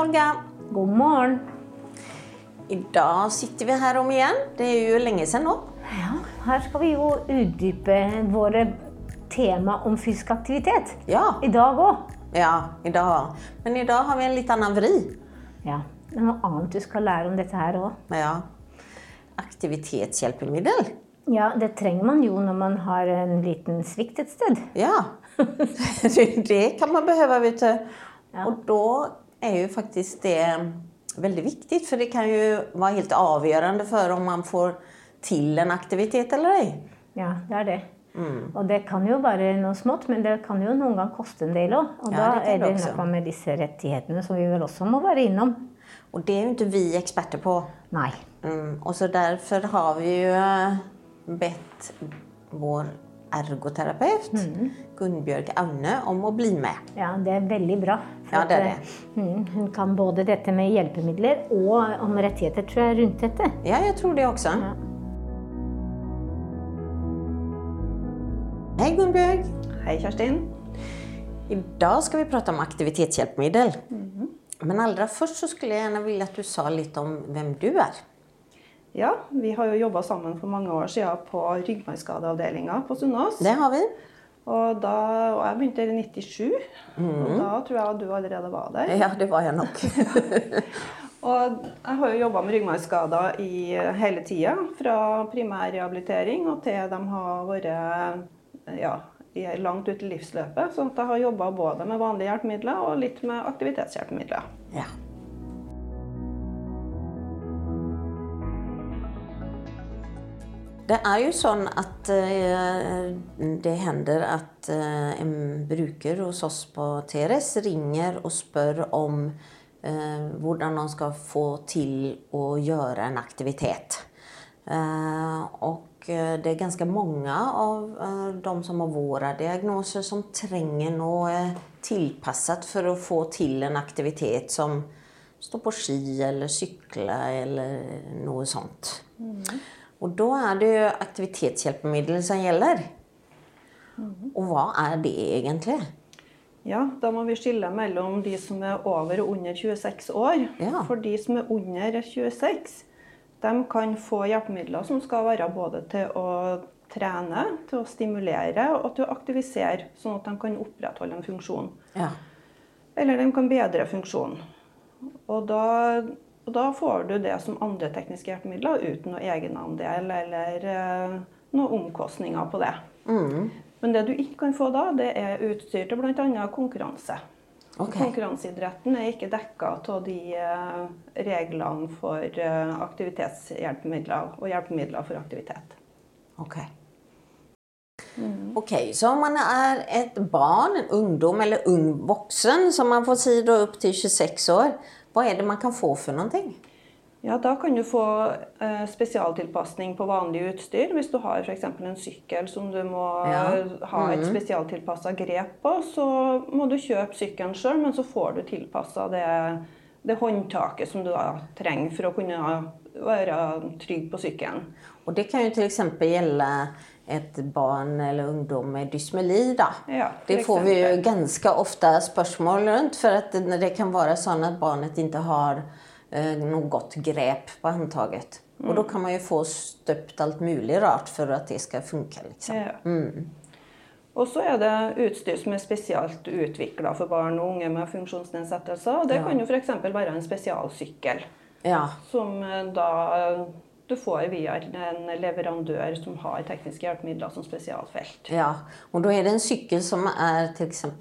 Olga. God morgen. I dag sitter vi her om igjen. Det er jo lenge siden nå. Ja, her skal vi jo utdype våre tema om fysisk aktivitet. Ja. I dag òg. ja, i dag. Men i dag har vi en litt annen vri. Ja. Det er noe annet du skal lære om dette her òg. Ja. Aktivitetshjelpemiddel. Ja, det trenger man jo når man har en liten svikt et sted. Ja. det kan man behøve, vet du. Ja. Og da er jo faktisk det veldig viktig, for det kan jo være helt avgjørende for om man får til en aktivitet eller ei. Ja, det er det. Og det kan jo være noe smått, men det kan jo noen gang koste en del òg. Og Ja, da det er det det noe med disse rettighetene som vi vel også må være innom. Og det er jo ikke vi eksperter på. Nei. Mm, og så derfor har vi jo eh, bedt vår ergoterapeut, Gunnbjørg Aune, om å bli med. Ja, det er veldig bra. For Ja, det er at, mm, hun kan både dette med hjelpemidler og om rettigheter, tror jeg, rundt dette. Ja, jeg tror det også. Ja. Hei, Gunnbjørg. Hei, Kjerstin. I dag skal vi prate om aktivitetshjelpemiddel. Men aller først så skulle jeg gjerne ville at du sa litt om hvem du er. Ja, vi har jo jobba sammen for mange år siden på ryggmargskadeavdelinga på Sunnaas. Det har vi. Og, da, og jeg begynte i 97, og da tror jeg at du allerede var der. Ja, det var jeg nok. Og jeg har jo jobba med ryggmargskader i hele tida, fra primærrehabilitering og til de har vært ja, langt ute i livsløpet. Så jeg har jobba både med vanlige hjelpemidler og litt med aktivitetshjelpemidler. Ja. Det er jo sånn at eh, det hender at eh, en bruker hos oss på TRS ringer og spør om eh, hvordan man skal få til å gjøre en aktivitet. Og det er ganske mange av de som har våre diagnoser som trenger noe tilpasset for å få til en aktivitet som stå på ski eller sykle eller noe sånt. Og da er det jo aktivitetshjelpemiddel som gjelder. Og hva er det egentlig? Ja, da må vi skille mellom de som er over og under 26 år. Ja. For de som er under 26, de kan få hjelpemidler som skal være både til å trene, til å stimulere og til å aktivisere, sånn at de kan opprettholde en funksjon. Ja. Eller de kan bedre funksjonen. Og da, og da får du det som andre tekniske hjelpemidler uten noe egenandel eller eh, noen omkostninger på det. Mm. Men det du ikke kan få da, det er utstyr til bl.a. konkurranse. Okay. Konkurranseidretten er ikke dekka av de eh, reglene for eh, aktivitetshjelpemidler og hjelpemidler for aktivitet. Ok. Ok, så om man er et barn, en ungdom eller ung voksen, som man får si da opp til 26 år, hva er det man kan få for noen ting? Ja, Da kan du få eh, spesialtilpasning på vanlig utstyr. Hvis du har f.eks. en sykkel som du må Ja. ha et spesialtilpassa grep på, så må du kjøpe sykkelen sjøl, men så får du tilpassa det, det håndtaket som du da trenger for å kunne være trygg på sykkelen. Og det kan jo eksempel gjelde et barn eller ungdom med dysmeli da. Ja, det får vi jo ganske ofte spørsmål rundt, for det kan være sånn at barnet ikke har eh, noe godt grep på håndtaget. Og da kan man jo få støpt alt mulig rart for at det skal funke. Liksom. Ja. Og så er det utstyr som er spesielt utvikla for barn og unge med funksjonsnedsettelser. og Det Ja. kan jo f.eks. være en spesialsykkel. Ja. Som eh, da du får via en leverandør som har tekniske hjelpemidler som spesialfelt. Ja, og da er det en sykkel som er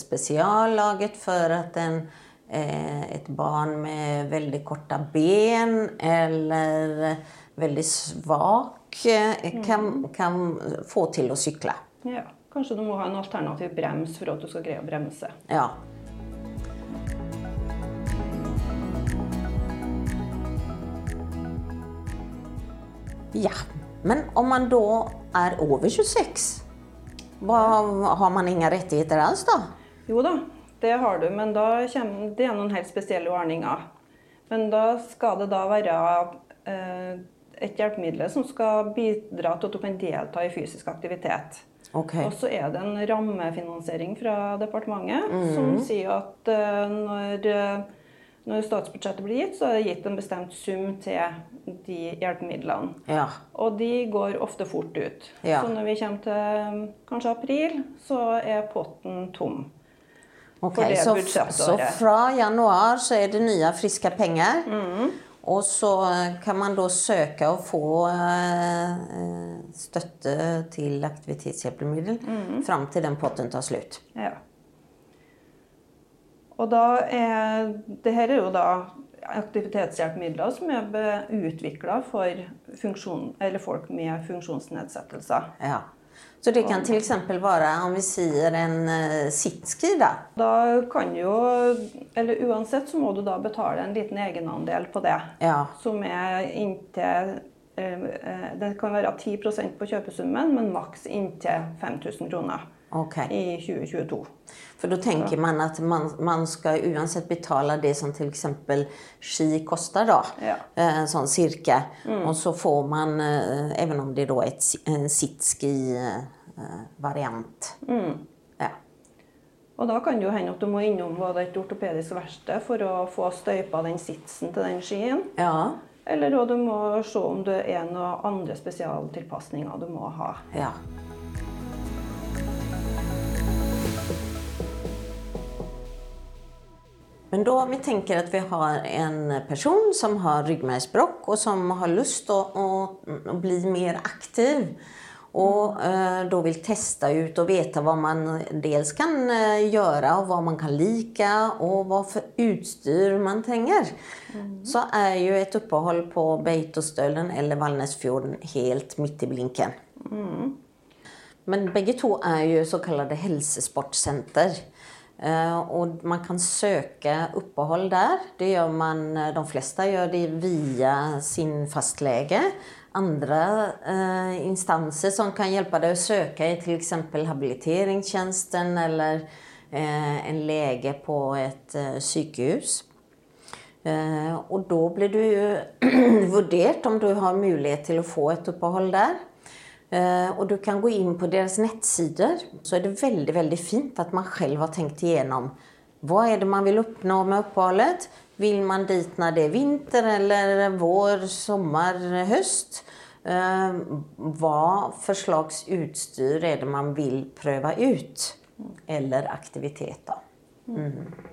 spesiallaget for at en, eh, et barn med veldig korte ben eller veldig svak eh, kan, kan få til å sykle. Ja. Kanskje du må ha en alternativ brems for at du skal greie å bremse. Ja. Ja, men om man da er over 26, hva, har man ingen rettigheter alls da? Jo da, det har du, men da kommer, det noen helt spesielle ordninger. Men da skal det da være eh, et hjelpemiddel som skal bidra til at du kan delta i fysisk aktivitet. Okay. Og så er det en rammefinansiering fra departementet som sier at eh, når, eh, når statsbudsjettet blir gitt, så er det gitt en bestemt sum til de hjelpemidlene. Ja. Og de går ofte fort ut. Ja. Så når vi kommer til kanskje april, så er potten tom. Ok, så, så fra januar så er det nye, friske penger. Mm. Og så eh, kan man da søke å få eh, eh, støtte till aktivitetshjälpmedel fram til den potten tar slut. Ja. Og da er det her er jo da aktivitetshjelpemidler som er utvikla for funksjon, eller folk med funksjonsnedsettelser. Ja. Så det kan f.eks. være vara, om vi sier en eh, sittski da? Da kan jo Eller uansett så må du da betale en liten egenandel på det. Ja. Som er inntil eh, eh, Det kan være 10% på kjøpesummen, men maks inntil 5000 kroner Okej. i 2022. For da tenker man at man, man skal uansett betale det som f.eks. exempel ski koster, da. Ja. Eh, sån cirka. Og så får man, eh, även om det är ett, en sitski-variant. Ja. Og da kan det jo hende at du må innom både et ortopedisk verksted for å få støypa den sitsen til den skien. Ja. Eller du må se om det er noen andre spesialtilpasninger du må ha. ja. Men da, vi tenker at vi har en person som har ryggmargsbrokk, og som har lyst til å, å, å, bli mer aktiv Og eh, da vil testa ut og veta hva man dels kan eh, og hva vad man kan like, og hva for utstyr man trenger. Så er jo et opphold på Beitostølen eller Valnesfjorden helt midt i blinken. Men begge to er jo såkalte helsesportsenter. Eh, og man kan søke opphold der. Det gjør man, eh, de fleste gjør det via sin fastlege. Andre eh, instanser som kan hjelpe deg å søke er f.eks. habiliteringstjenesten eller eh, en lege på et eh, sykehus. Eh, og da blir du vurdert om du har mulighet til å få et opphold der. Eh, og du kan gå inn på deres nettsider. Så er det veldig veldig fint at man selv har tenkt igjennom. Hva er det man vil oppnå med oppholdet? Vil man dit når det er vinter eller vår, sommer, høst? Eh, hva for slags utstyr er det man vil prøve ut? Eller aktivitet, da. Og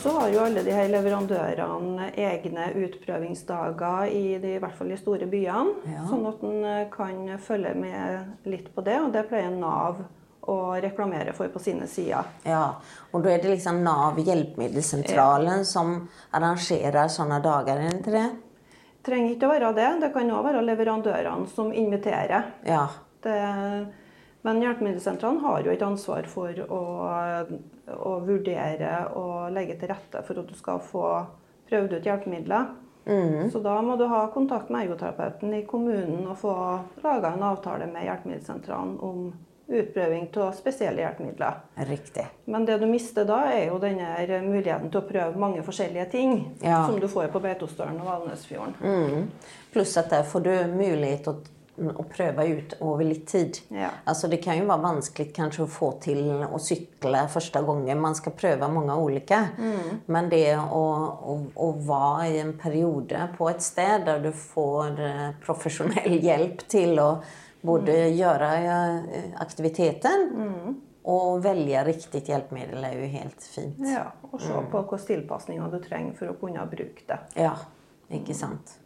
så har jo alle de her leverandørene egne utprøvingsdager i, de, i hvert fall de store byene. Ja. Sånn at en eh, kan følge med litt på det. Og det pleier Nav å reklamere for på sine sider. Ja, og da er det liksom Nav Hjelpemiddelsentralen som arrangerer sånne dager, er det det? Trenger ikke å være det. Det kan òg være leverandørene som inviterer. Ja. Det, men Hjelpemiddelsentralen har jo et ansvar for å, å vurdere og legge til rette for at du skal få prøvd ut hjelpemidler. Så da må du ha kontakt med ergoterapeuten i kommunen og få laga en avtale med Hjelpemiddelsentralen om utprøving av spesielle hjelpemidler. Riktig. Men det du mister da, er jo denne muligheten til å prøve mange forskjellige ting Ja. som du får på Beitostølen og Valnesfjorden. Mm. Pluss at der får du mulighet å, å prøve ut over litt tid. Ja. Altså, det kan jo være vanskelig kanskje å få til å sykle første gangen. Man skal prøve mange ulike. Men det å, være i en periode på et sted der du får professionell profesjonell hjelp til å både gjøre eh, aktiviteten og velge riktig hjelpemiddel, er jo helt fint. Ja, og se på hvilke tilpasninger du trenger for å kunne bruke det. Ja, ikke sant.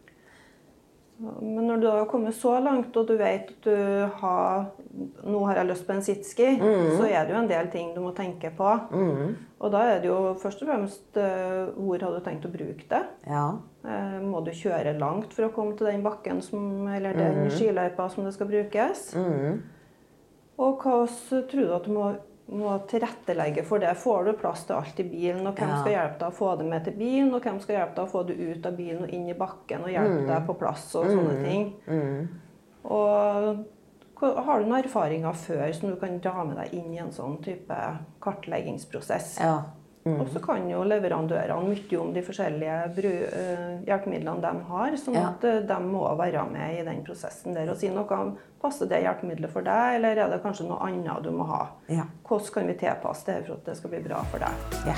Men når du har kommet så langt, og du vet at du har Nå har jeg lyst på en sitski, så er det jo en del ting du må tenke på. Og da er det jo først og fremst eh, hvor har du tenkt å bruke det? Ja. Eh, Må du kjøre langt for å komme til den bakken som, eller den skiløypa som det skal brukes? Og hva tror du at du må, må tilrettelegge for det? Får du plass til alt i bilen? Og hvem Ja. skal hjelpe deg å få det med til bilen? Og hvem skal hjelpe deg å få det ut av bilen og inn i bakken og hjelpe deg på plass og sånne ting? Og har du noen erfaringer før som du kan dra med deg inn i en sånn type kartleggingsprosess? Ja. Og så kan jo leverandørene mye om de forskjellige eh, hjelpemidlene de har, sånn at eh, de må være med i den prosessen der og si noe om passer det hjelpemiddelet for deg, eller er det kanskje noe annet du må ha. Ja. Hvordan kan vi tilpasse det for at det skal bli bra for deg? Ja.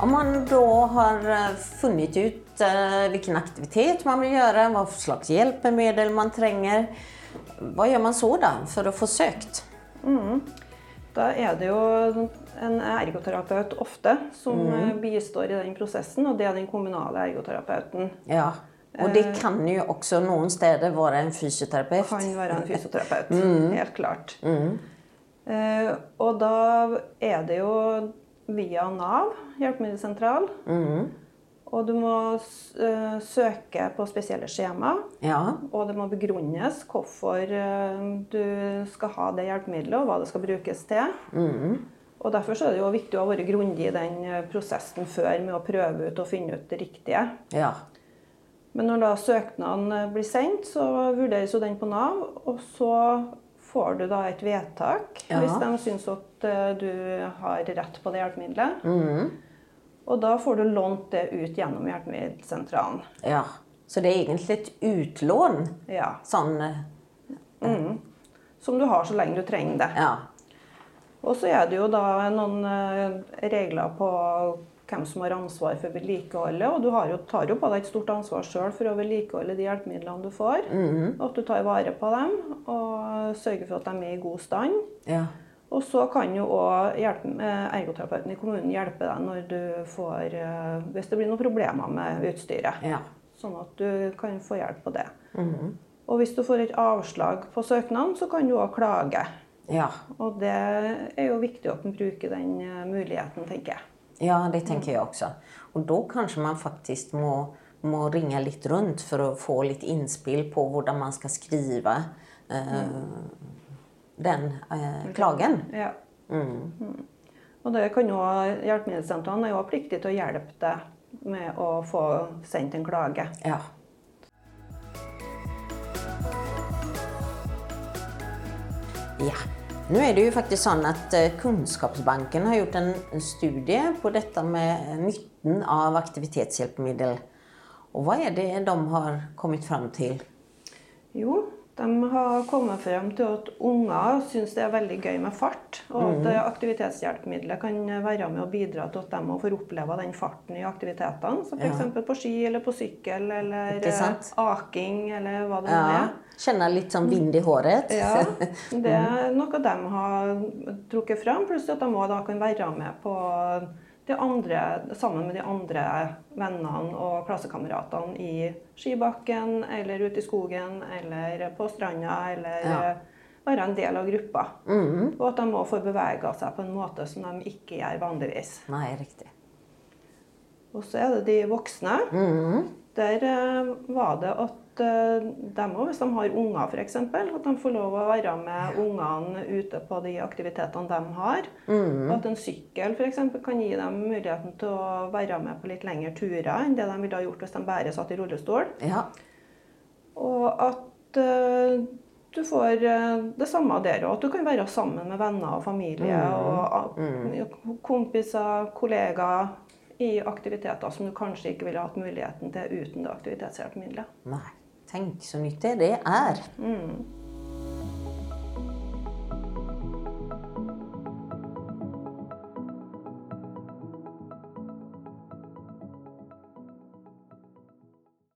Om man da har funnet ut hvilken aktivitet man vil gjøre, hva slags hjelpemiddel man tränger, vad gjør man så da, for å få sökt? Da er det jo en ergoterapeut ofte som mm. bistår i den prosessen, og det er den kommunale ergoterapeuten. Ja. Og det kan jo også noen steder være en fysioterapeut. Kan være en fysioterapeut, helt klart. Eh, og da er det jo via Nav, hjelpemiddelsentral. Og du må eh, søke på spesielle skjema. Ja. Og det må begrunnes hvorfor eh, du skal ha det hjelpemiddelet, og hva det skal brukes til. Og Derfor så er det jo viktig å ha vært grundig i den eh, prosessen før med å prøve ut og finne ut det riktige. Ja. Men når da søknaden blir sendt, så vurderes jo den på Nav, og så får du da et vedtak Ja. hvis de syns at du har rett på det hjelpemiddelet. Og da får du lånt det ut gjennom hjelpemiddelsentralen. ja. Så det er egentlig et utlån. Ja. Sån, mm. Som du har så lenge du trenger det. ja. Og så er det jo da noen eh, regler på hvem som har ansvar for vedlikeholdet. Og du har jo, tar jo på deg et stort ansvar sjøl for å vedlikeholde de hjelpemidlene du får. Og at du tar vare på dem og sørger for at de er i god stand. Ja. Og så kan jo òg ergoterapeuten i kommunen hjelpe deg når du får eh, Hvis det blir noen problemer med utstyret. Ja. Sånn at du kan få hjelp på det. Og hvis du får et avslag på søknaden, så kan du òg klage. Ja. Og det er jo viktig at en bruker den eh, muligheten, tenker jeg. Ja, det tenker jeg også. Og da kanskje man faktisk må, må ringe litt rundt for å få litt innspill på hvordan man skal skrive. Mm. eh, den eh, klagen. Ja. Mm. Og det kan jo, Hjelpemiddelsentrene er jo pliktige til å hjelpe deg med å få sendt en klage. Ja. Ja. Nå er det jo faktisk sånn at Kunnskapsbanken har gjort en en studie på dette med nytten av aktivitetshjelpemiddel. Og hva er det de har kommet fram til? Jo, de har kommet frem til at unger syns det er veldig gøy med fart, og at eh, aktivitetshjelpemiddelet kan være med å bidra til at de får oppleve den farten i aktivitetene. Som f.eks. på ski eller på sykkel eller eh, aking eller hva det nå Ja, er. känna litt sånn vind i håret. Ja, det er noe de har trukket frem, pluss at de også kan være med på de andre, sammen med de andre vennene og klassekameratene i skibakken, eller ute i skogen, eller på stranda, eller Ja. være en del av gruppa. Mm. Og at de òg får bevege seg på en måte som de ikke gjør vanligvis. Nei, riktig. Og så er det de voksne. Mm. Der eh, var det at eh, de òg, hvis de har unger f.eks., at de får lov å være med ungene ute på de aktivitetene de har. Og at en sykkel f.eks. kan gi dem muligheten til å være med på litt lengre turer enn det de ville ha gjort hvis de bare satt i rullestol. Ja. Og at eh, du får det samme der òg. At du kan være sammen med venner og familie og ah, kompiser, kollegaer i aktiviteter som du kanskje ikke ville hatt muligheten til uten det aktivitetshjelpemiddelet. Nei. Tenk så nyttig det er. Mm.